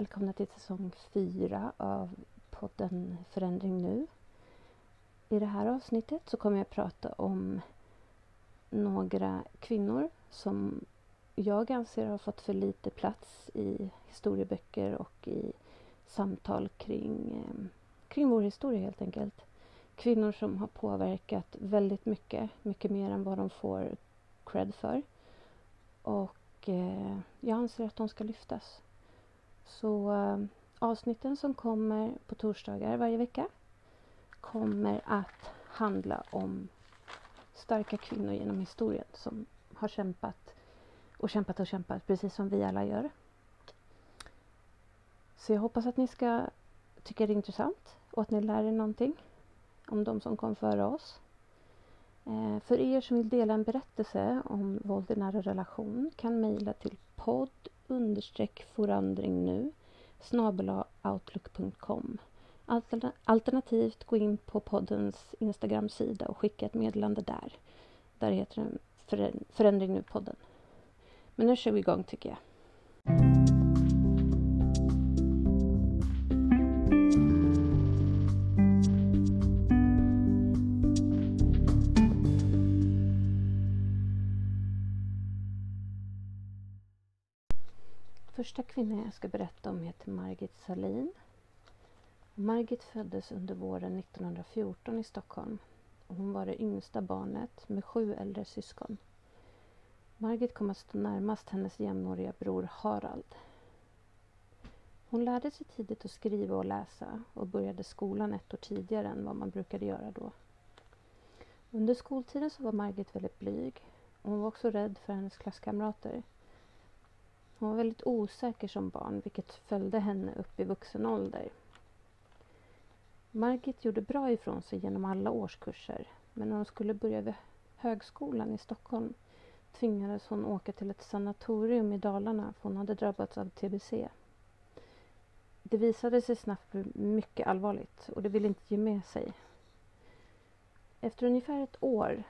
välkomna till säsong 4 av podden Förändring nu. I det här avsnittet så kommer jag att prata om några kvinnor som jag anser har fått för lite plats i historieböcker och i samtal kring, eh, kring vår historia helt enkelt. Kvinnor som har påverkat väldigt mycket, mycket mer än vad de får cred för. Och eh, jag anser att de ska lyftas. Så eh, avsnitten som kommer på torsdagar varje vecka kommer att handla om starka kvinnor genom historien som har kämpat och kämpat och kämpat precis som vi alla gör. Så jag hoppas att ni ska tycka det är intressant och att ni lär er någonting om de som kom före oss. Eh, för er som vill dela en berättelse om våld i nära relation kan mejla till podd understreck forandring nu outlook.com Alternativt gå in på poddens Instagram-sida och skicka ett meddelande där. Där heter den Förändring nu-podden. Men nu kör vi igång tycker jag. Första kvinnan jag ska berätta om heter Margit Salin. Margit föddes under våren 1914 i Stockholm. Hon var det yngsta barnet med sju äldre syskon. Margit kom att stå närmast hennes jämnåriga bror Harald. Hon lärde sig tidigt att skriva och läsa och började skolan ett år tidigare än vad man brukade göra då. Under skoltiden så var Margit väldigt blyg. och Hon var också rädd för hennes klasskamrater. Hon var väldigt osäker som barn vilket följde henne upp i vuxen ålder. Margit gjorde bra ifrån sig genom alla årskurser men när hon skulle börja vid högskolan i Stockholm tvingades hon åka till ett sanatorium i Dalarna för hon hade drabbats av tbc. Det visade sig snabbt bli mycket allvarligt och det ville inte ge med sig. Efter ungefär ett år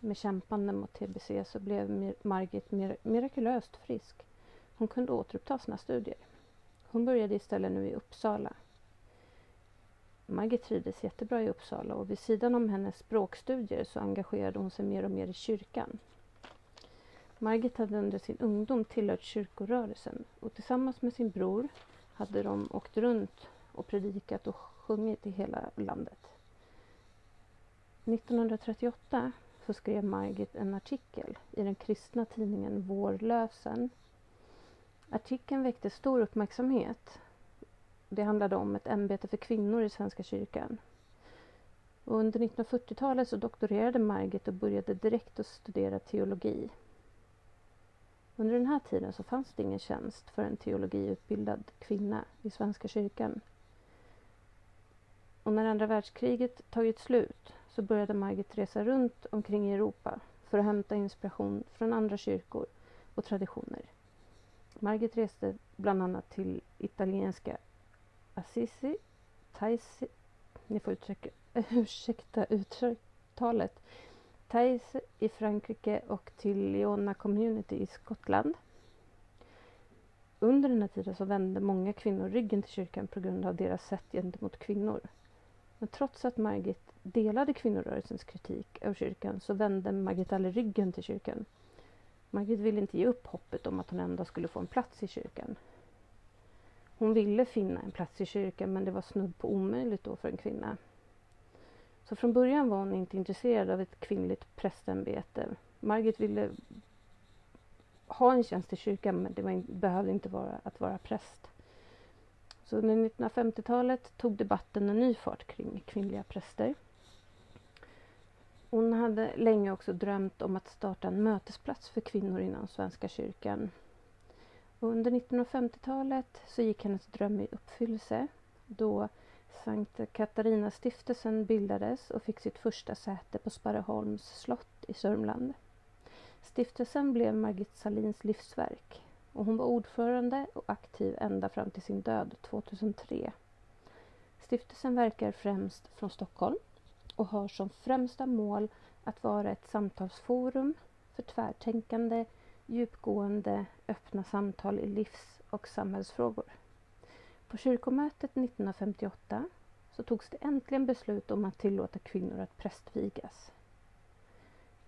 med kämpande mot tbc så blev Margit mirakulöst frisk. Hon kunde återuppta sina studier. Hon började istället nu i Uppsala. Margit trivdes jättebra i Uppsala och vid sidan om hennes språkstudier så engagerade hon sig mer och mer i kyrkan. Margit hade under sin ungdom tillhört kyrkorörelsen och tillsammans med sin bror hade de åkt runt och predikat och sjungit i hela landet. 1938 så skrev Margit en artikel i den kristna tidningen Vårlösen Artikeln väckte stor uppmärksamhet. Det handlade om ett ämbete för kvinnor i Svenska kyrkan. Och under 1940-talet så doktorerade Margit och började direkt att studera teologi. Under den här tiden så fanns det ingen tjänst för en teologiutbildad kvinna i Svenska kyrkan. Och när andra världskriget tagit slut så började Margit resa runt omkring i Europa för att hämta inspiration från andra kyrkor och traditioner. Margit reste bland annat till italienska Assisi, Taisi, ni får uttrycka, ursäkta uttalet, Taisi i Frankrike och till Leona Community i Skottland. Under den här tiden så vände många kvinnor ryggen till kyrkan på grund av deras sätt gentemot kvinnor. Men trots att Margit delade kvinnorörelsens kritik av kyrkan så vände Margit aldrig ryggen till kyrkan. Margit ville inte ge upp hoppet om att hon ändå skulle få en plats i kyrkan. Hon ville finna en plats i kyrkan men det var snudd på omöjligt då för en kvinna. Så från början var hon inte intresserad av ett kvinnligt prästämbete. Margit ville ha en tjänst i kyrkan men det var, behövde inte vara att vara präst. Så under 1950-talet tog debatten en ny fart kring kvinnliga präster. Hon hade länge också drömt om att starta en mötesplats för kvinnor inom Svenska kyrkan. Och under 1950-talet så gick hennes dröm i uppfyllelse då Sankt Katarina-stiftelsen bildades och fick sitt första säte på Sparreholms slott i Sörmland. Stiftelsen blev Margit Salins livsverk och hon var ordförande och aktiv ända fram till sin död 2003. Stiftelsen verkar främst från Stockholm och har som främsta mål att vara ett samtalsforum för tvärtänkande, djupgående, öppna samtal i livs och samhällsfrågor. På kyrkomötet 1958 så togs det äntligen beslut om att tillåta kvinnor att prästvigas.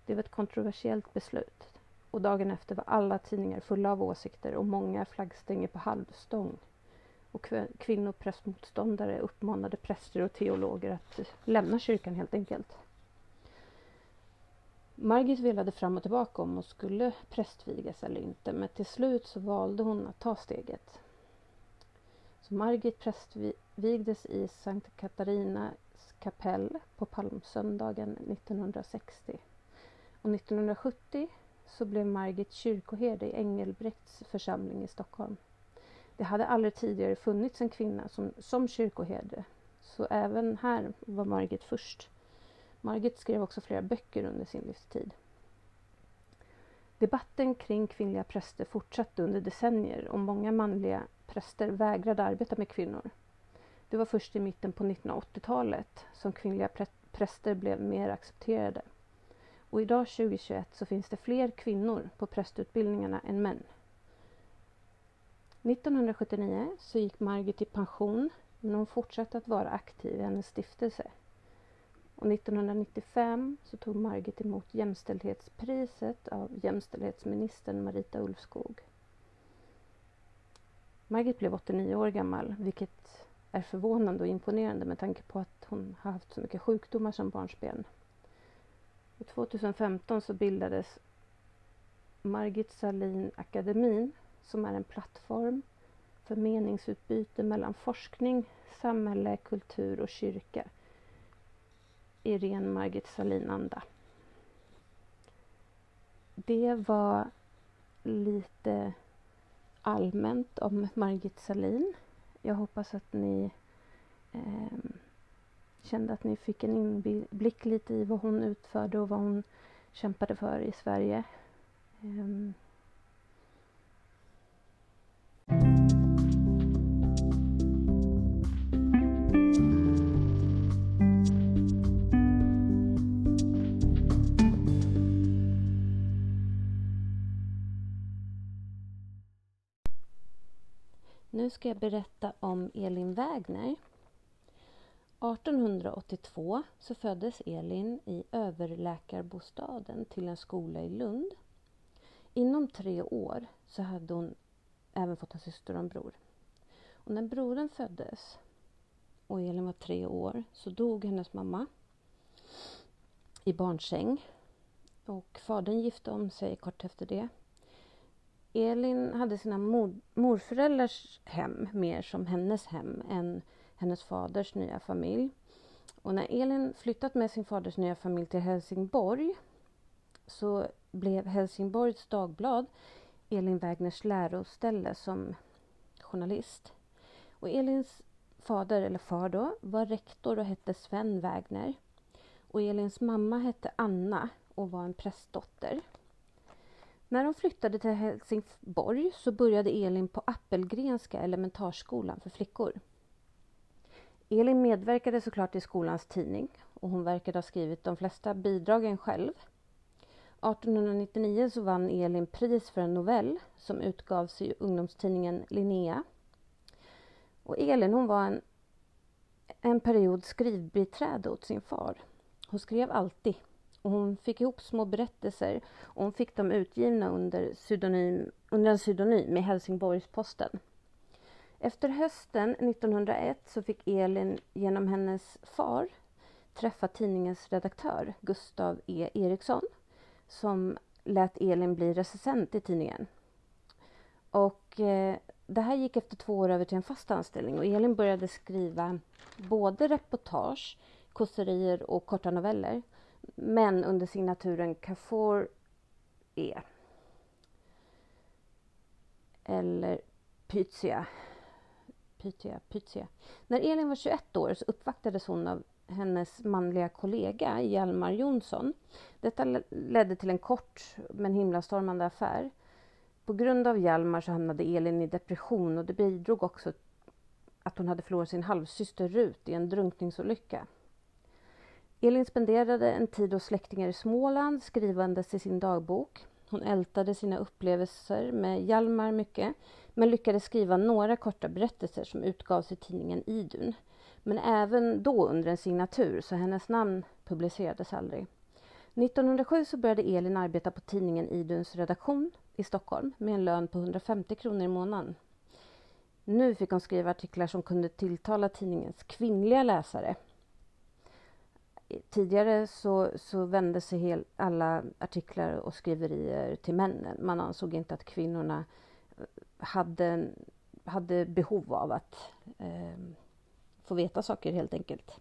Det var ett kontroversiellt beslut och dagen efter var alla tidningar fulla av åsikter och många flaggstänger på halvstång. Och kvinnoprästmotståndare uppmanade präster och teologer att lämna kyrkan helt enkelt. Margit velade fram och tillbaka om hon skulle prästvigas eller inte men till slut så valde hon att ta steget. Så Margit prästvigdes i Sankt Katarinas kapell på palmsöndagen 1960. Och 1970 så blev Margit kyrkoherde i Engelbrekts församling i Stockholm. Det hade aldrig tidigare funnits en kvinna som, som kyrkoherde. Så även här var Margit först. Margit skrev också flera böcker under sin livstid. Debatten kring kvinnliga präster fortsatte under decennier och många manliga präster vägrade arbeta med kvinnor. Det var först i mitten på 1980-talet som kvinnliga präster blev mer accepterade. Och idag 2021 så finns det fler kvinnor på prästutbildningarna än män. 1979 så gick Margit i pension men hon fortsatte att vara aktiv i hennes stiftelse. Och 1995 så tog Margit emot jämställdhetspriset av jämställdhetsministern Marita Ulvskog. Margit blev 89 år gammal, vilket är förvånande och imponerande med tanke på att hon har haft så mycket sjukdomar som barnsben. Och 2015 så bildades Margit Salin Akademin som är en plattform för meningsutbyte mellan forskning, samhälle, kultur och kyrka i ren Margit Salin-anda. Det var lite allmänt om Margit Salin. Jag hoppas att ni eh, kände att ni fick en inblick lite i vad hon utförde och vad hon kämpade för i Sverige. Eh, Nu ska jag berätta om Elin Wägner. 1882 så föddes Elin i överläkarbostaden till en skola i Lund. Inom tre år så hade hon även fått en syster och en bror. Och när brodern föddes och Elin var tre år så dog hennes mamma i barnsäng. Och fadern gifte om sig kort efter det Elin hade sina mor, morföräldrars hem mer som hennes hem än hennes faders nya familj. Och när Elin flyttat med sin faders nya familj till Helsingborg så blev Helsingborgs Dagblad Elin Wägners läroställe som journalist. Och Elins fader, eller far då, var rektor och hette Sven Wägner. Och Elins mamma hette Anna och var en prästdotter. När de flyttade till Helsingborg så började Elin på Appelgrenska elementarskolan för flickor. Elin medverkade såklart i skolans tidning och hon verkade ha skrivit de flesta bidragen själv. 1899 så vann Elin pris för en novell som utgavs i ungdomstidningen Linnea. Och Elin hon var en, en period skrivbiträde åt sin far. Hon skrev alltid och hon fick ihop små berättelser och hon fick dem utgivna under, pseudonym, under en pseudonym i Helsingborgs-Posten. Efter hösten 1901 så fick Elin genom hennes far träffa tidningens redaktör Gustav E Eriksson som lät Elin bli recensent i tidningen. Och eh, det här gick efter två år över till en fast anställning och Elin började skriva både reportage, kåserier och korta noveller men under signaturen Carrefour E. Eller Pythia. Pythia, Pythia. När Elin var 21 år så uppvaktades hon av hennes manliga kollega Hjalmar Jonsson. Detta ledde till en kort men himlastormande affär. På grund av Hjalmar så hamnade Elin i depression och det bidrog också att hon hade förlorat sin halvsyster Rut i en drunkningsolycka. Elin spenderade en tid hos släktingar i Småland skrivandes i sin dagbok. Hon ältade sina upplevelser med Hjalmar mycket men lyckades skriva några korta berättelser som utgavs i tidningen Idun. Men även då under en signatur, så hennes namn publicerades aldrig. 1907 så började Elin arbeta på tidningen Iduns redaktion i Stockholm med en lön på 150 kronor i månaden. Nu fick hon skriva artiklar som kunde tilltala tidningens kvinnliga läsare. Tidigare så, så vände sig hel, alla artiklar och skriverier till männen. Man ansåg inte att kvinnorna eh, hade, hade behov av att eh, få veta saker helt enkelt.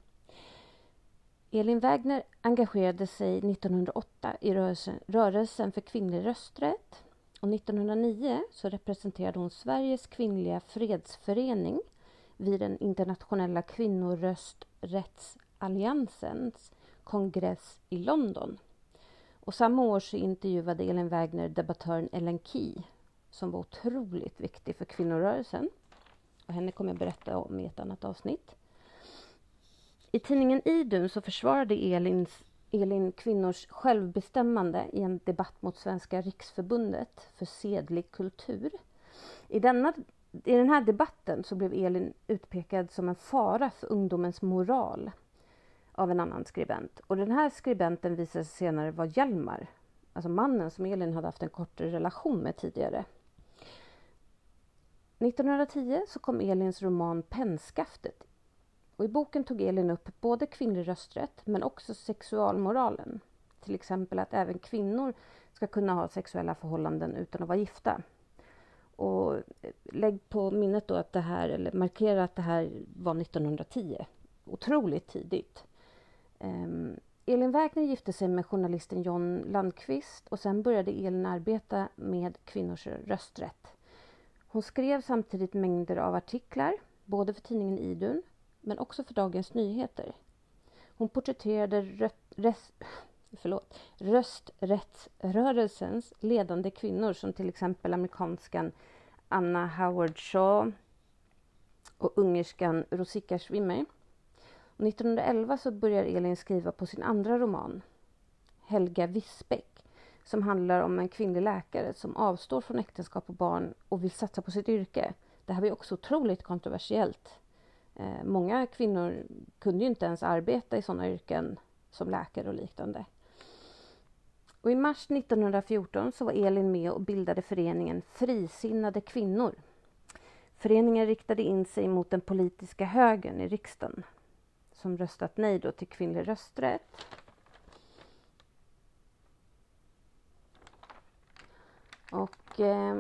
Elin Wägner engagerade sig 1908 i rörelsen, rörelsen för kvinnlig rösträtt och 1909 så representerade hon Sveriges kvinnliga fredsförening vid den internationella kvinnorösträtts Alliansens kongress i London. Och samma år så intervjuade Elin Wägner debattören Ellen Key som var otroligt viktig för kvinnorörelsen. Och henne kommer jag berätta om i ett annat avsnitt. I tidningen Idun så försvarade Elins, Elin kvinnors självbestämmande i en debatt mot Svenska riksförbundet för sedlig kultur. I, denna, I den här debatten så blev Elin utpekad som en fara för ungdomens moral av en annan skribent. Och den här skribenten visade sig senare vara Hjalmar, alltså mannen som Elin hade haft en kortare relation med tidigare. 1910 så kom Elins roman Pennskaftet och I boken tog Elin upp både kvinnlig rösträtt men också sexualmoralen. Till exempel att även kvinnor ska kunna ha sexuella förhållanden utan att vara gifta. Och eh, lägg på minnet då att det här, eller markera att det här var 1910. Otroligt tidigt. Um, Elin Wägner gifte sig med journalisten John Landqvist och sen började Elin arbeta med kvinnors rösträtt. Hon skrev samtidigt mängder av artiklar, både för tidningen Idun men också för Dagens Nyheter. Hon porträtterade röt, res, förlåt, rösträttsrörelsens ledande kvinnor som till exempel amerikanskan Anna Howard Shaw och ungerskan Rosika Schwimmer. 1911 så börjar Elin skriva på sin andra roman, Helga Wisbeck, som handlar om en kvinnlig läkare som avstår från äktenskap och barn och vill satsa på sitt yrke. Det här var också otroligt kontroversiellt Eh, många kvinnor kunde ju inte ens arbeta i sådana yrken som läkare och liknande. Och I mars 1914 så var Elin med och bildade föreningen Frisinnade kvinnor. Föreningen riktade in sig mot den politiska högern i riksdagen som röstat nej då till kvinnlig rösträtt. Och eh,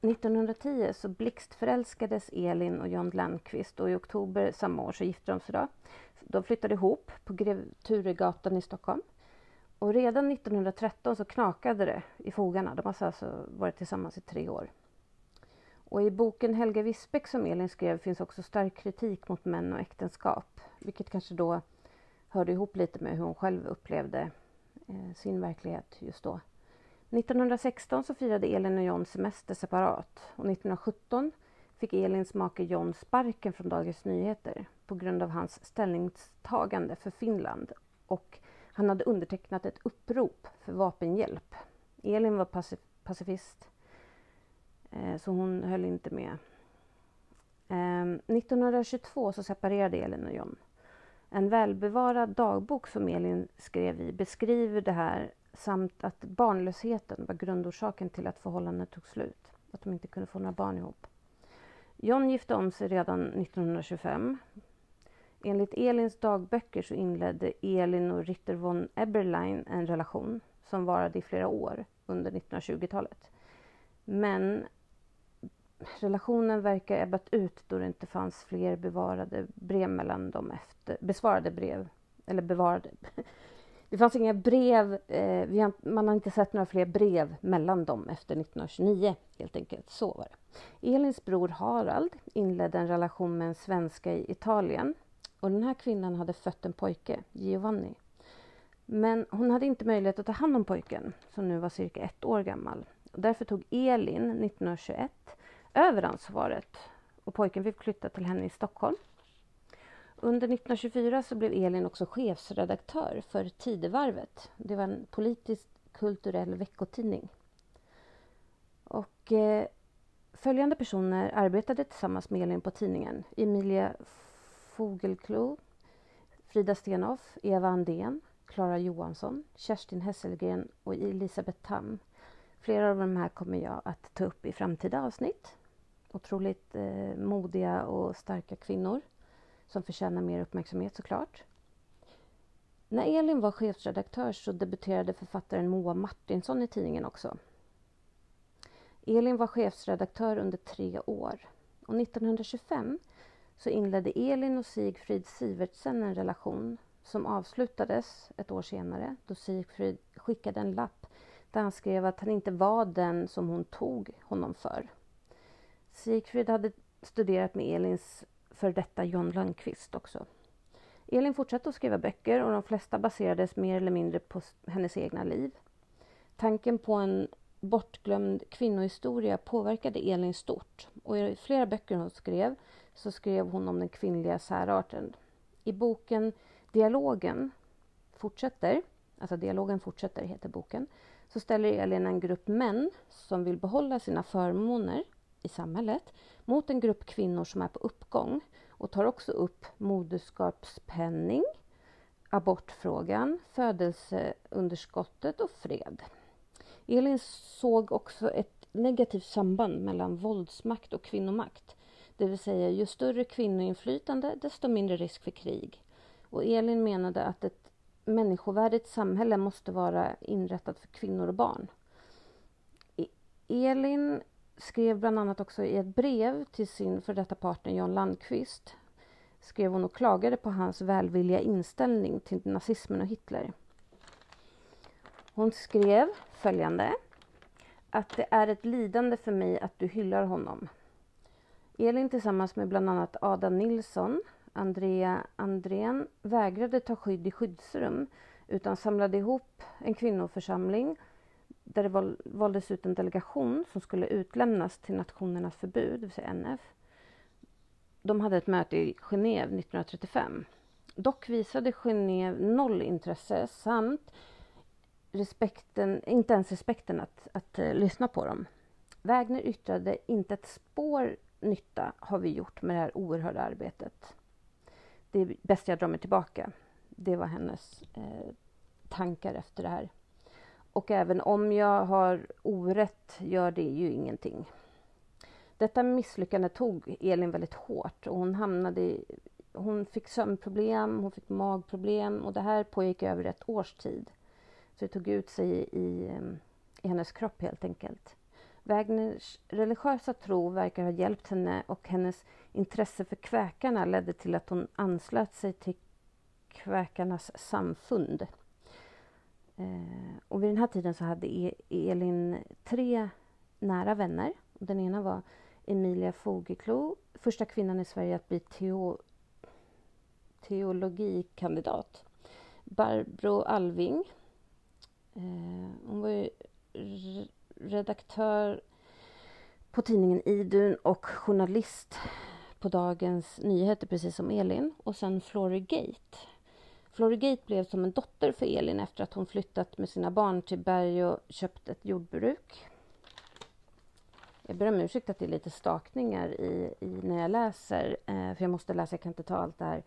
1910 så blixtförälskades Elin och John Landqvist och i oktober samma år så gifte de sig. Då. De flyttade ihop på Grev Turegatan i Stockholm. Och redan 1913 så knakade det i fogarna. De har alltså varit tillsammans i tre år. Och i boken Helga Wisbeck som Elin skrev finns också stark kritik mot män och äktenskap. Vilket kanske då hörde ihop lite med hur hon själv upplevde eh, sin verklighet just då. 1916 så firade Elin och John semester separat och 1917 fick Elins make John sparken från Dagens Nyheter på grund av hans ställningstagande för Finland och han hade undertecknat ett upprop för vapenhjälp. Elin var pacif pacifist Eh, så hon höll inte med. Ehm, 1922 så separerade Elin och John. En välbevarad dagbok som Elin skrev i beskriver det här samt att barnlösheten var grundorsaken till att förhållandet tog slut. Att de inte kunde få några barn ihop. John gifte om sig redan 1925. Enligt Elins dagböcker så inledde Elin och Ritter von Eberlein en relation som varade i flera år under 1920-talet. Men relationen verkar ebbat ut då det inte fanns fler bevarade brev mellan dem efter, besvarade brev, eller bevarade, det fanns inga brev, eh, har, man har inte sett några fler brev mellan dem efter 1929 helt enkelt. Så var det. Elins bror Harald inledde en relation med en svenska i Italien och den här kvinnan hade fött en pojke, Giovanni. Men hon hade inte möjlighet att ta hand om pojken som nu var cirka ett år gammal. Och därför tog Elin 1921 över ansvaret och pojken fick flytta till henne i Stockholm under 1924 så blev Elin också chefsredaktör för Tidevarvet. Det var en politisk, kulturell veckotidning. Och eh, följande personer arbetade tillsammans med Elin på tidningen. Emilia Fogelklo, Frida Stenhoff, Eva Andén, Klara Johansson, Kerstin Hesselgren och Elisabeth Tam. Flera av de här kommer jag att ta upp i framtida avsnitt. Otroligt eh, modiga och starka kvinnor som förtjänar mer uppmärksamhet såklart. När Elin var chefredaktör så debuterade författaren Moa Martinsson i tidningen också. Elin var chefredaktör under tre år och 1925 så inledde Elin och Sigfrid Sivertsen en relation som avslutades ett år senare då Sigfrid skickade en lapp där han skrev att han inte var den som hon tog honom för. Sigfrid hade studerat med Elins för detta John Lundqvist också. Elin fortsatte att skriva böcker och de flesta baserades mer eller mindre på hennes egna liv. Tanken på en bortglömd kvinnohistoria påverkade Elin stort och i flera böcker hon skrev så skrev hon om den kvinnliga särarten. I boken Dialogen fortsätter, alltså Dialogen fortsätter heter boken, så ställer Elin en grupp män som vill behålla sina förmåner i samhället mot en grupp kvinnor som är på uppgång och tar också upp moderskapspenning, abortfrågan, födelseunderskottet och fred. Elin såg också ett negativt samband mellan våldsmakt och kvinnomakt. Det vill säga, ju större kvinnoinflytande, desto mindre risk för krig. Och Elin menade att ett människovärdigt samhälle måste vara inrättat för kvinnor och barn. E- Elin skrev bland annat också i ett brev till sin för detta partner John Landqvist skrev hon och klagade på hans välvilliga inställning till nazismen och Hitler. Hon skrev följande att det är ett lidande för mig att du hyllar honom. Elin tillsammans med bland annat Ada Nilsson, Andrea Andrén vägrade ta skydd i skyddsrum utan samlade ihop en kvinnoförsamling där det valdes ut en delegation som skulle utlämnas till Nationernas förbud, det vill säga NF. De hade ett möte i Genève 1935. Dock visade Genève noll intresse samt respekten, inte ens respekten att, att uh, lyssna på dem. Wägner yttrade inte ett spår nytta har vi gjort med det här oerhörda arbetet. Det är bäst jag drar mig tillbaka. Det var hennes eh, tankar efter det här. Och även om jag har orätt gör det ju ingenting. Detta misslyckande tog Elin väldigt hårt och hon hamnade i, hon fick sömnproblem, hon fick magproblem och det här pågick över ett års tid. Så det tog ut sig i, ehm, i hennes kropp helt enkelt. Wägners religiösa tro verkar ha hjälpt henne och hennes intresse för kväkarna ledde till att hon anslöt sig till kväkarnas samfund. Eh, och vid den här tiden så hade e- Elin tre nära vänner. Den ena var Emilia Fogeklo, första kvinnan i Sverige att bli teo teologikandidat. Barbro Alving. Eh, hon var ju redaktör på tidningen Idun och journalist på Dagens Nyheter, precis som Elin. Och sen Flory Gate Florigate blev som en dotter för Elin efter att hon flyttat med sina barn till Berg och köpt ett jordbruk. Jag ber om ursäkt att det är lite stakningar i, i när jag läser, eh, för jag måste läsa, jag kan inte ta allt det här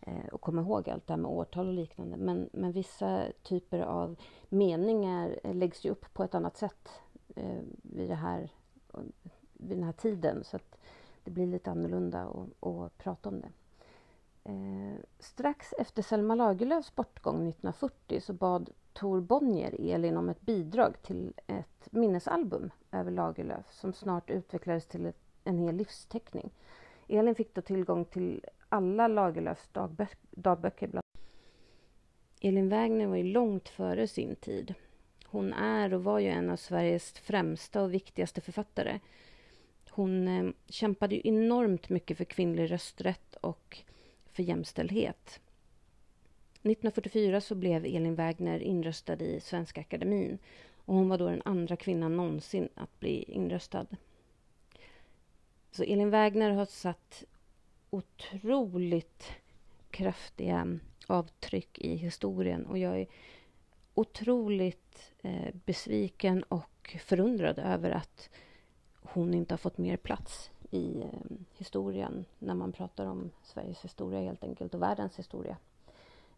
eh, och komma ihåg allt det här med årtal och liknande. Men, men vissa typer av meningar eh, läggs ju upp på ett annat sätt eh, vid, det här, vid den här tiden. Så att det blir lite annorlunda att prata om det. Eh, strax efter Selma Lagerlöfs bortgång 1940 så bad Tor Bonnier Elin om ett bidrag till ett minnesalbum över Lagerlöf som snart utvecklades till ett, en hel livsteckning. Elin fick då tillgång till alla Lagerlöfs dagbö dagböcker. Bland Elin Wägner var ju långt före sin tid. Hon är och var ju en av Sveriges främsta och viktigaste författare. Hon eh, kämpade ju enormt mycket för kvinnlig rösträtt och för jämställdhet. 1944 så blev Elin Wägner inröstad i Svenska Akademin och hon var då den andra kvinnan någonsin att bli inröstad. Så Elin Wägner har satt otroligt kraftiga avtryck i historien och jag är otroligt eh, besviken och och förundrad över att hon inte har fått mer plats i eh, historien när man pratar om Sveriges historia helt enkelt och världens historia.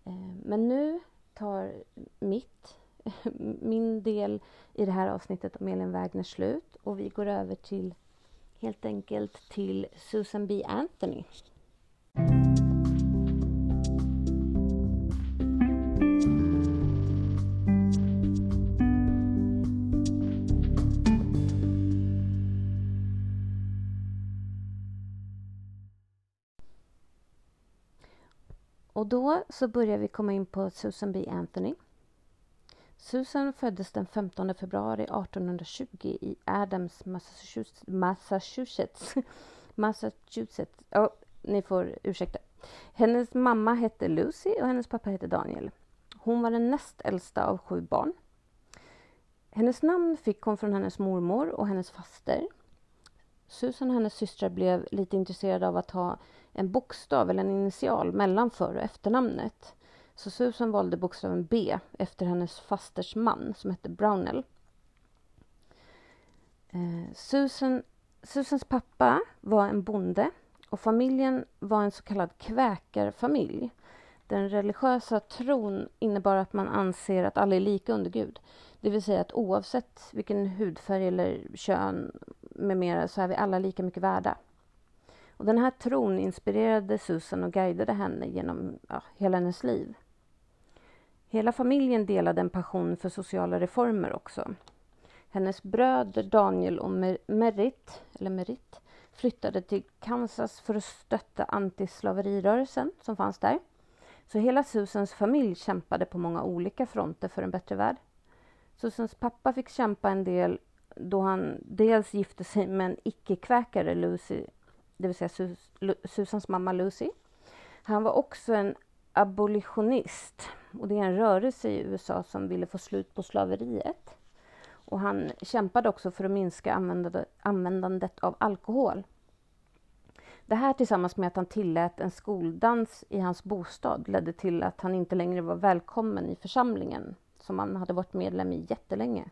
Eh, men nu tar mitt, min del i det här avsnittet om Elin Wägner slut och vi går över till helt enkelt till Susan B. Anthony. Då så börjar vi komma in på Susan B. Anthony. Susan föddes den 15 februari 1820 i Adams, Massachusetts. Massachusetts. Massachusetts. Oh, ni får ursäkta. Hennes mamma hette Lucy och hennes pappa hette Daniel. Hon var den näst äldsta av sju barn. Hennes namn fick hon från hennes mormor och hennes faster. Susan och hennes systrar blev lite intresserade av att ha en bokstav eller en initial mellan för och efternamnet. Så Susan valde bokstaven B efter hennes fasters man som hette Brownell. Eh, Susan, Susans pappa var en bonde och familjen var en så kallad kväkarfamilj. Den religiösa tron innebar att man anser att alla är lika under Gud. Det vill säga att oavsett vilken hudfärg eller kön med mera så är vi alla lika mycket värda. Och den här tron inspirerade Susan och guidade henne genom ja, hela hennes liv. Hela familjen delade en passion för sociala reformer också. Hennes bröder Daniel och Merit, eller Merit flyttade till Kansas för att stötta antislaverirörelsen som fanns där. Så hela Susans familj kämpade på många olika fronter för en bättre värld. Susans pappa fick kämpa en del då han dels gifte sig med en icke-kväkare, Lucy, det vill säga Sus Susans mamma Lucy. Han var också en abolitionist och det är en rörelse i USA som ville få slut på slaveriet. Och han kämpade också för att minska användandet av alkohol. Det här tillsammans med att han tillät en skoldans i hans bostad ledde till att han inte längre var välkommen i församlingen som han hade varit medlem i jättelänge.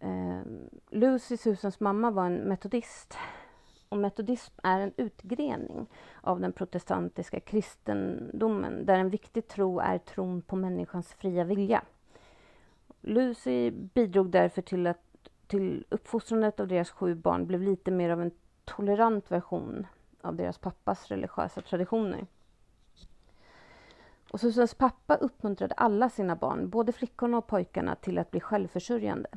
Eh, Lucy, Susans mamma, var en metodist och metodism är en utgrening av den protestantiska kristendomen där en viktig tro är tron på människans fria vilja. Lucy bidrog därför till att till uppfostrandet av deras sju barn blev lite mer av en tolerant version av deras pappas religiösa traditioner. Och Susans pappa uppmuntrade alla sina barn, både flickorna och pojkarna, till att bli självförsörjande.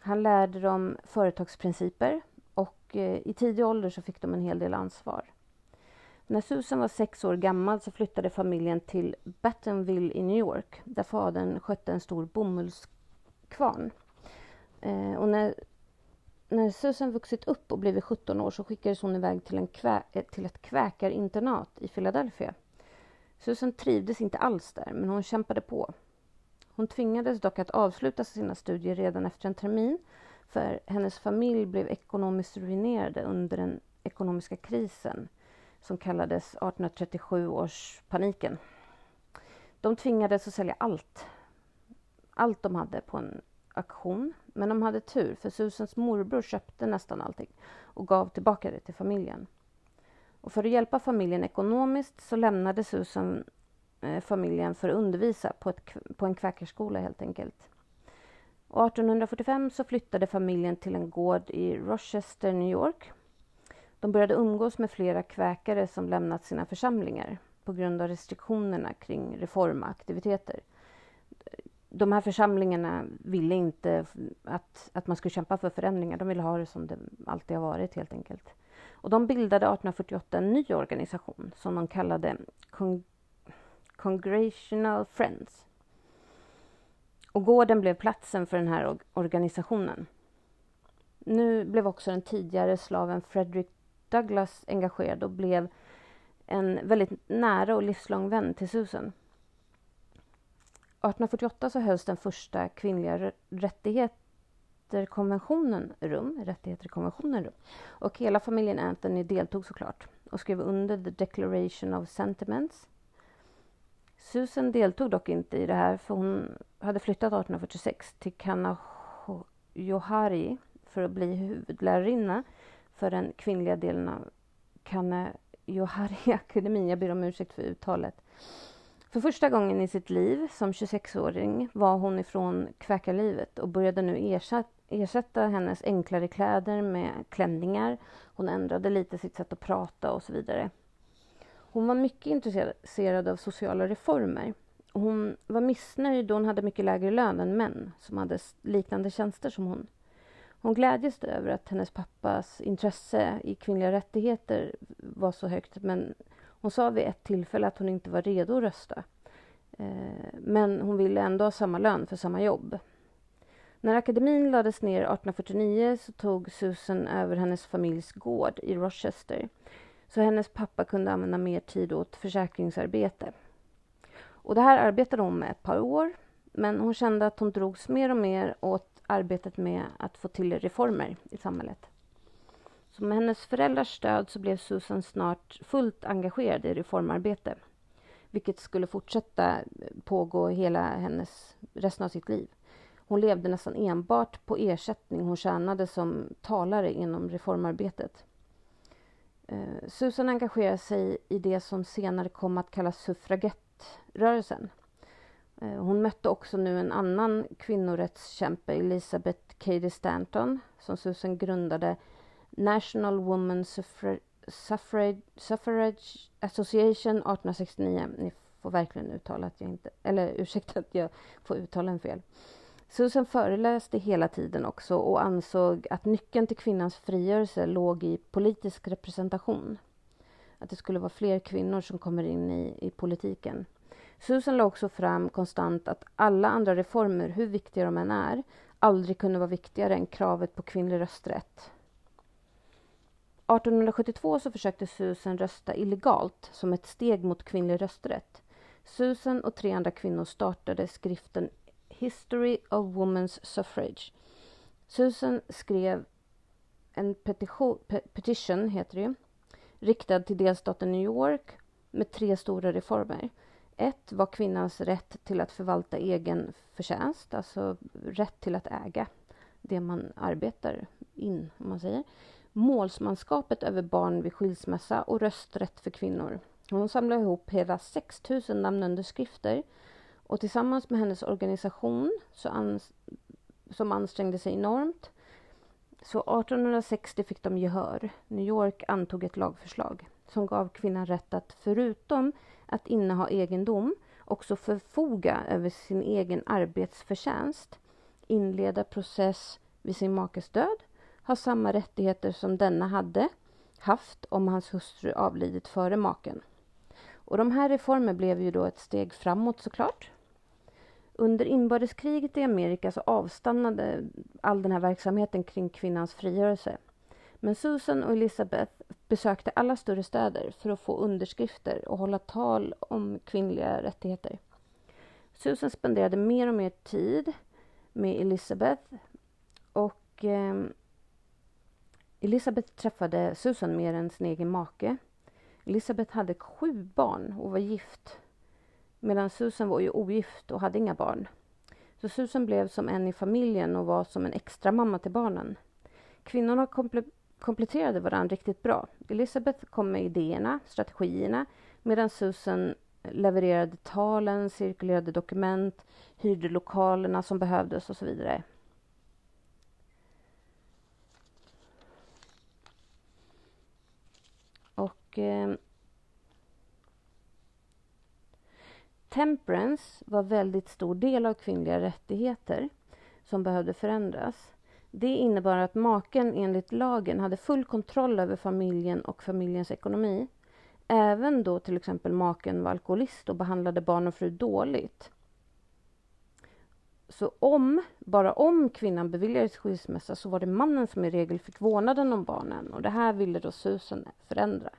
Han lärde dem företagsprinciper och eh, i tidig ålder så fick de en hel del ansvar. När Susan var sex år gammal så flyttade familjen till Battenville i New York där fadern skötte en stor bomullskvarn. Eh, och när, när Susan vuxit upp och blivit 17 år så skickades hon iväg till, en kvä, eh, till ett kväkarinternat i Philadelphia. Susan trivdes inte alls där, men hon kämpade på. Hon tvingades dock att avsluta sina studier redan efter en termin för hennes familj blev ekonomiskt ruinerade under den ekonomiska krisen som kallades 1837 års paniken. De tvingades att sälja allt, allt de hade på en auktion. Men de hade tur, för Susans morbror köpte nästan allting och gav tillbaka det till familjen. Och för att hjälpa familjen ekonomiskt så lämnade Susan eh, familjen för att undervisa på, ett, på en kväkerskola helt enkelt. 1845 så flyttade familjen till en gård i Rochester, New York. De började umgås med flera kväkare som lämnat sina församlingar på grund av restriktionerna kring reformaktiviteter. De här församlingarna ville inte att, att man skulle kämpa för förändringar. De ville ha det som det alltid har varit helt enkelt. Och de bildade 1848 en ny organisation som de kallade Cong Congressional Friends. Och gården blev platsen för den här organisationen. Nu blev också den tidigare slaven Frederick Douglass engagerad och blev en väldigt nära och livslång vän till Susan. 1848 så hölls den första kvinnliga konventionen rum, rättigheterkonventionen rum. Och hela familjen Anthony deltog såklart och skrev under The Declaration of Sentiments Susan deltog dock inte i det här för hon hade flyttat 1846 till Canajo för att bli huvudlärarinna för den kvinnliga delen av Kanajohari-akademin. Jag ber om ursäkt för uttalet. För första gången i sitt liv som 26-åring var hon ifrån kväkarlivet och började nu ersätta, ersätta hennes enklare kläder med klänningar. Hon ändrade lite sitt sätt att prata och så vidare. Hon var mycket intresserad av sociala reformer. Hon var missnöjd då hon hade mycket lägre lön än män som hade liknande tjänster som hon. Hon glädjes över att hennes pappas intresse i kvinnliga rättigheter var så högt men hon sa vid ett tillfälle att hon inte var redo att rösta. Eh, men hon ville ändå ha samma lön för samma jobb. När akademin lades ner 1849 så tog Susan över hennes familjs gård i Rochester så hennes pappa kunde använda mer tid åt försäkringsarbete. Och det här arbetade hon med ett par år men hon kände att hon drogs mer och mer åt arbetet med att få till reformer i samhället. Så med hennes föräldrars stöd så blev Susan snart fullt engagerad i reformarbete vilket skulle fortsätta pågå hela hennes, resten av sitt liv. Hon levde nästan enbart på ersättning hon tjänade som talare inom reformarbetet. Eh, Susan engagerade sig i det som senare kom att kallas suffragettrörelsen. Eh, hon mötte också nu en annan kvinnorättskämpe, Elizabeth Cady Stanton, som Susan grundade National Woman Suffrage, Suffrage, Suffrage Association 1869. Ni får verkligen uttala att jag inte, eller ursäkta att jag får uttala en fel. Susan föreläste hela tiden också och ansåg att nyckeln till kvinnans frigörelse låg i politisk representation. Att det skulle vara fler kvinnor som kommer in i, i politiken. Susan la också fram konstant att alla andra reformer, hur viktiga de än är, aldrig kunde vara viktigare än kravet på kvinnlig rösträtt. 1872 så försökte Susan rösta illegalt som ett steg mot kvinnlig rösträtt. Susan och tre andra kvinnor startade skriften History of Women's Suffrage. Susan skrev en petition, petition heter det, ju, riktad till delstaten New York med tre stora reformer. Ett var kvinnans rätt till att förvalta egen förtjänst, alltså rätt till att äga det man arbetar in, om man säger. Målsmanskapet över barn vid skilsmässa och rösträtt för kvinnor. Hon samlade ihop hela 6 000 namnunderskrifter och tillsammans med hennes organisation så ans som ansträngde sig enormt så 1860 fick de gehör. New York antog ett lagförslag som gav kvinnan rätt att förutom att inneha egendom också förfoga över sin egen arbetsförtjänst, inleda process vid sin makes död, ha samma rättigheter som denna hade haft om hans hustru avlidit före maken. Och de här reformerna blev ju då ett steg framåt såklart. Under inbördeskriget i Amerika så avstannade all den här verksamheten kring kvinnans frigörelse. Men Susan och Elizabeth besökte alla större städer för att få underskrifter och hålla tal om kvinnliga rättigheter. Susan spenderade mer och mer tid med Elizabeth och eh, Elizabeth träffade Susan mer än sin egen make. Elizabeth hade sju barn och var gift medan Susan var ju ogift och hade inga barn. Så Susan blev som en i familjen och var som en extra mamma till barnen. Kvinnorna komple kompletterade varandra riktigt bra. Elizabeth kom med idéerna, strategierna medan Susan levererade talen, cirkulerade dokument, hyrde lokalerna som behövdes och så vidare. Och eh, Temperance var väldigt stor del av kvinnliga rättigheter som behövde förändras. Det innebar att maken enligt lagen hade full kontroll över familjen och familjens ekonomi. Även då till exempel maken var alkoholist och behandlade barn och fru dåligt. Så om, bara om kvinnan beviljades skilsmässa så var det mannen som i regel fick vårdnaden om barnen och det här ville då Susan förändra.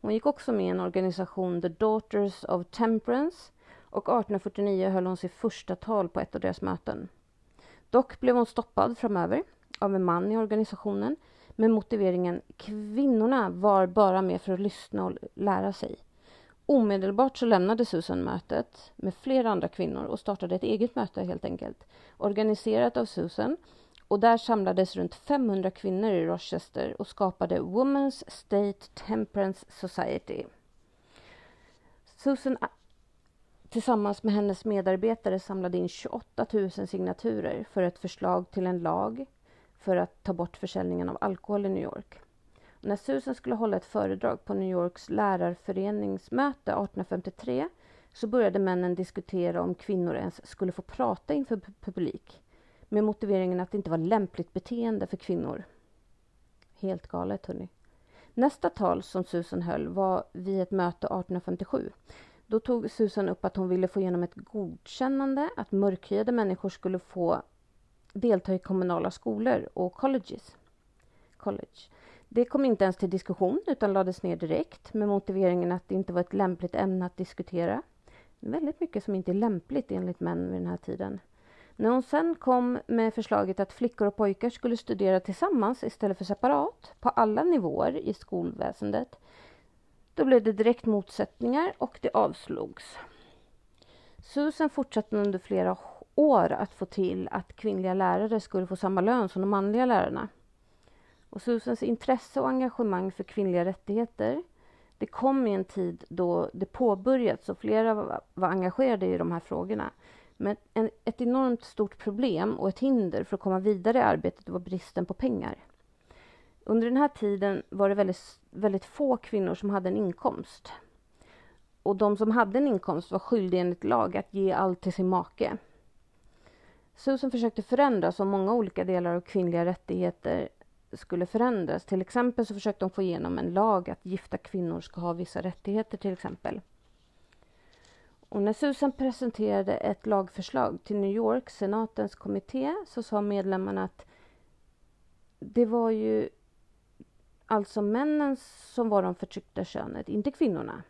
Hon gick också med i en organisation, The Daughters of Temperance och 1849 höll hon sitt första tal på ett av deras möten. Dock blev hon stoppad framöver av en man i organisationen med motiveringen kvinnorna var bara med för att lyssna och lära sig. Omedelbart så lämnade Susan mötet med flera andra kvinnor och startade ett eget möte helt enkelt. Organiserat av Susan och där samlades runt 500 kvinnor i Rochester och skapade Women's State Temperance Society. Susan tillsammans med hennes medarbetare samlade in 28 000 signaturer för ett förslag till en lag för att ta bort försäljningen av alkohol i New York. när Susan skulle hålla ett föredrag på New Yorks lärarföreningsmöte 1853 så började männen diskutera om kvinnor ens skulle få prata inför publik med motiveringen att det inte var lämpligt beteende för kvinnor. Helt galet, hörni. Nästa tal som Susan höll var vid ett möte 1857. Då tog Susan upp att hon ville få igenom ett godkännande att mörkhyade människor skulle få delta i kommunala skolor och colleges. College. Det kom inte ens till diskussion utan lades ner direkt med motiveringen att det inte var ett lämpligt ämne att diskutera. Väldigt mycket som inte är lämpligt enligt män vid den här tiden. När hon sen kom med förslaget att flickor och pojkar skulle studera tillsammans istället för separat på alla nivåer i skolväsendet, då blev det direkt motsättningar och det avslogs. Susan fortsatte under flera år att få till att kvinnliga lärare skulle få samma lön som de manliga lärarna. Och Susans intresse och engagemang för kvinnliga rättigheter det kom i en tid då det påbörjats och flera var engagerade i de här frågorna. Men en, ett enormt stort problem och ett hinder för att komma vidare i arbetet var bristen på pengar. Under den här tiden var det väldigt, väldigt få kvinnor som hade en inkomst. Och de som hade en inkomst var skyldiga enligt lag att ge allt till sin make. Susan försökte förändra så många olika delar av kvinnliga rättigheter skulle förändras. Till exempel så försökte de få igenom en lag att gifta kvinnor ska ha vissa rättigheter till exempel. Och när Susan presenterade ett lagförslag till New York, senatens kommitté, så sa medlemmarna att det var ju alltså männen som var de förtryckta könet, inte kvinnorna.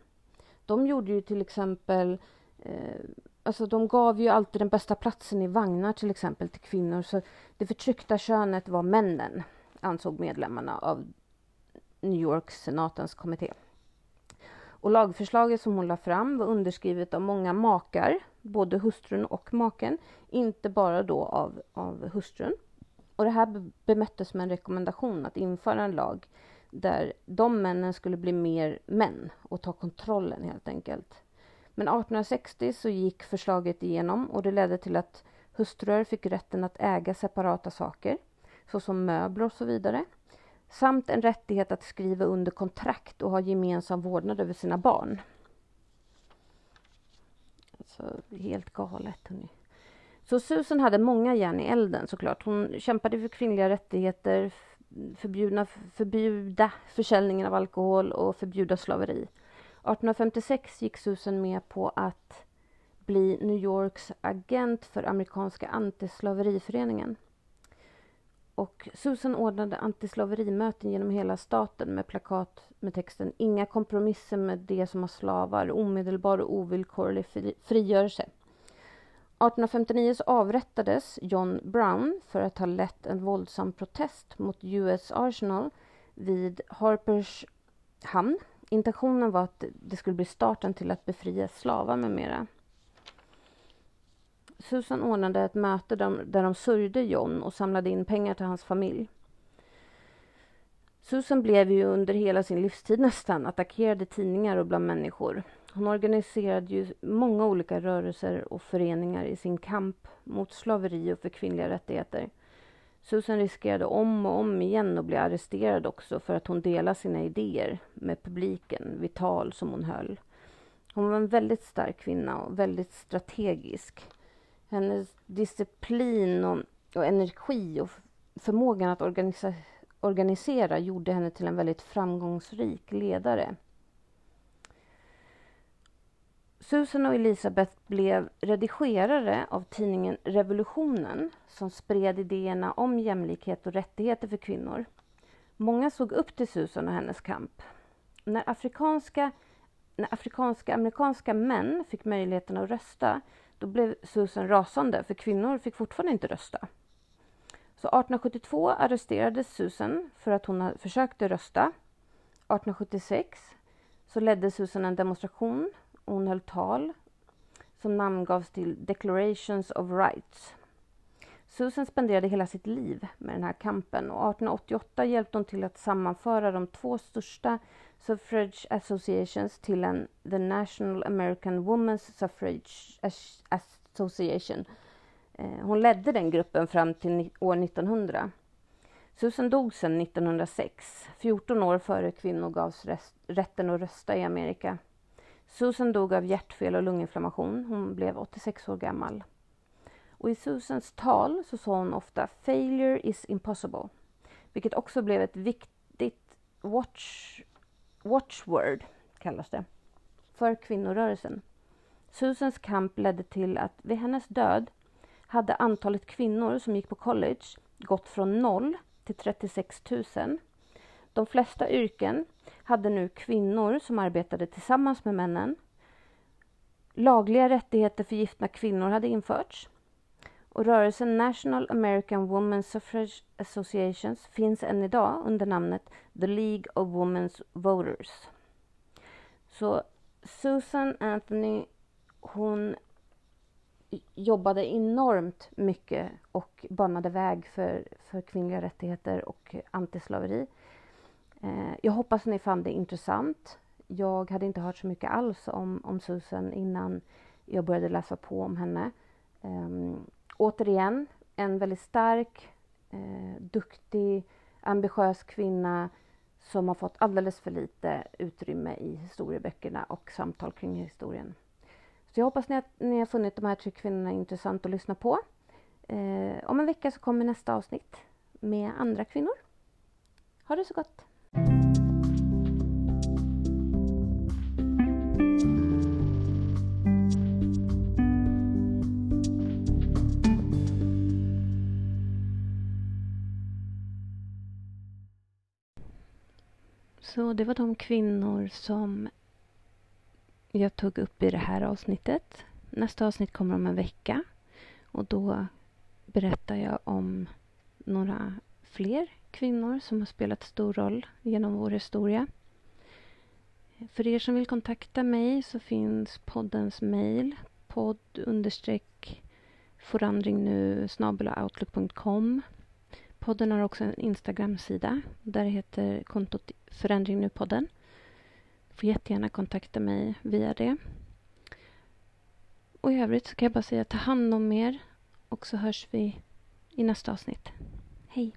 De gjorde ju till exempel eh, Alltså de gav ju alltid den bästa platsen i vagnar till exempel till kvinnor. Så det förtryckta könet var männen, ansåg medlemmarna av New York-senatens kommitté. Och lagförslaget som hon la fram var underskrivet av många makar, både hustrun och maken, inte bara då av, av hustrun. Och det här bemöttes med en rekommendation att införa en lag där de männen skulle bli mer män och ta kontrollen helt enkelt. Men 1860 så gick förslaget igenom och det ledde till att hustrur fick rätten att äga separata saker, såsom möbler och så vidare samt en rättighet att skriva under kontrakt och ha gemensam vårdnad över sina barn. Alltså, helt galet. Hörni. Så Susan hade många järn i elden såklart. Hon kämpade för kvinnliga rättigheter, förbjudna, förbjuda försäljningen av alkohol och förbjuda slaveri. 1856 gick Susan med på att bli New Yorks agent för amerikanska antislaveriföreningen. Och Susan ordnade antislaverimöten genom hela staten med plakat med texten Inga kompromisser med det som har slavar, omedelbar och ovillkorlig frigörelse. 1859 så avrättades John Brown för att ha lett en våldsam protest mot US Arsenal vid Harpers hamn. Intentionen var att det skulle bli starten till att befria slavar med mera. Susan ordnade ett möte där, där de sörjde John och samlade in pengar till hans familj. Susan blev ju under hela sin livstid nästan attackerad i tidningar och bland människor. Hon organiserade ju många olika rörelser och föreningar i sin kamp mot slaveri och för kvinnliga rättigheter. Susan riskerade om och om igen att bli arresterad också för att hon delade sina idéer med publiken vid tal som hon höll. Hon var en väldigt stark kvinna och väldigt strategisk. Hennes disciplin och, och energi och förmågan att organisa, organisera gjorde henne till en väldigt framgångsrik ledare. Susan och Elisabeth blev redigerare av tidningen Revolutionen som spred idéerna om jämlikhet och rättigheter för kvinnor. Många såg upp till Susan och hennes kamp. När afrikanska, när afrikanska amerikanska män fick möjligheten att rösta då blev Susan rasande, för kvinnor fick fortfarande inte rösta. Så 1872 arresterades Susan för att hon försökte rösta. 1876 så ledde Susan en demonstration hon höll tal som namngavs till Declarations of Rights. Susan spenderade hela sitt liv med den här kampen och 1888 hjälpte hon till att sammanföra de två största suffrage associations till en The National American Women's Suffrage Association. Eh, hon ledde den gruppen fram till år 1900. Susan dog sedan 1906, 14 år före kvinnor gavs rätten att rösta i Amerika. Susan dog av hjärtfel och lunginflammation. Hon blev 86 år gammal. Och I Susans tal så sa hon ofta “failure is impossible” vilket också blev ett viktigt watch, watchword, kallas det, för kvinnorörelsen. Susans kamp ledde till att vid hennes död hade antalet kvinnor som gick på college gått från noll till 36 000. De flesta yrken hade nu kvinnor som arbetade tillsammans med männen. Lagliga rättigheter för gifta kvinnor hade införts. Och rörelsen National American Women's Suffrage Associations finns än idag under namnet The League of Women's Voters. Så Susan Anthony, hon jobbade enormt mycket och banade väg för, för kvinnliga rättigheter och antislaveri. Eh, jag hoppas ni fann det intressant. Jag hade inte hört så mycket alls om, om Susan innan jag började läsa på om henne. Um, återigen, en väldigt stark, eh, duktig, ambitiös kvinna som har fått alldeles för lite utrymme i historieböckerna och samtal kring historien. Så jag hoppas ni, att ni har funnit de här tre kvinnorna intressant att lyssna på. Eh, om en vecka så kommer nästa avsnitt med andra kvinnor. Ha det så gott! Så det var de kvinnor som jag tog upp i det här avsnittet. Nästa avsnitt kommer om en vecka och då berättar jag om några fler kvinnor som har spelat stor roll genom vår historia. För er som vill kontakta mig så finns poddens mejl podd understreck forandring outlook.com Podden har också en Instagram-sida. Där heter kontot Förändring nu-podden. får jättegärna kontakta mig via det. Och i övrigt så kan jag bara säga ta hand om er och så hörs vi i nästa avsnitt. Hej!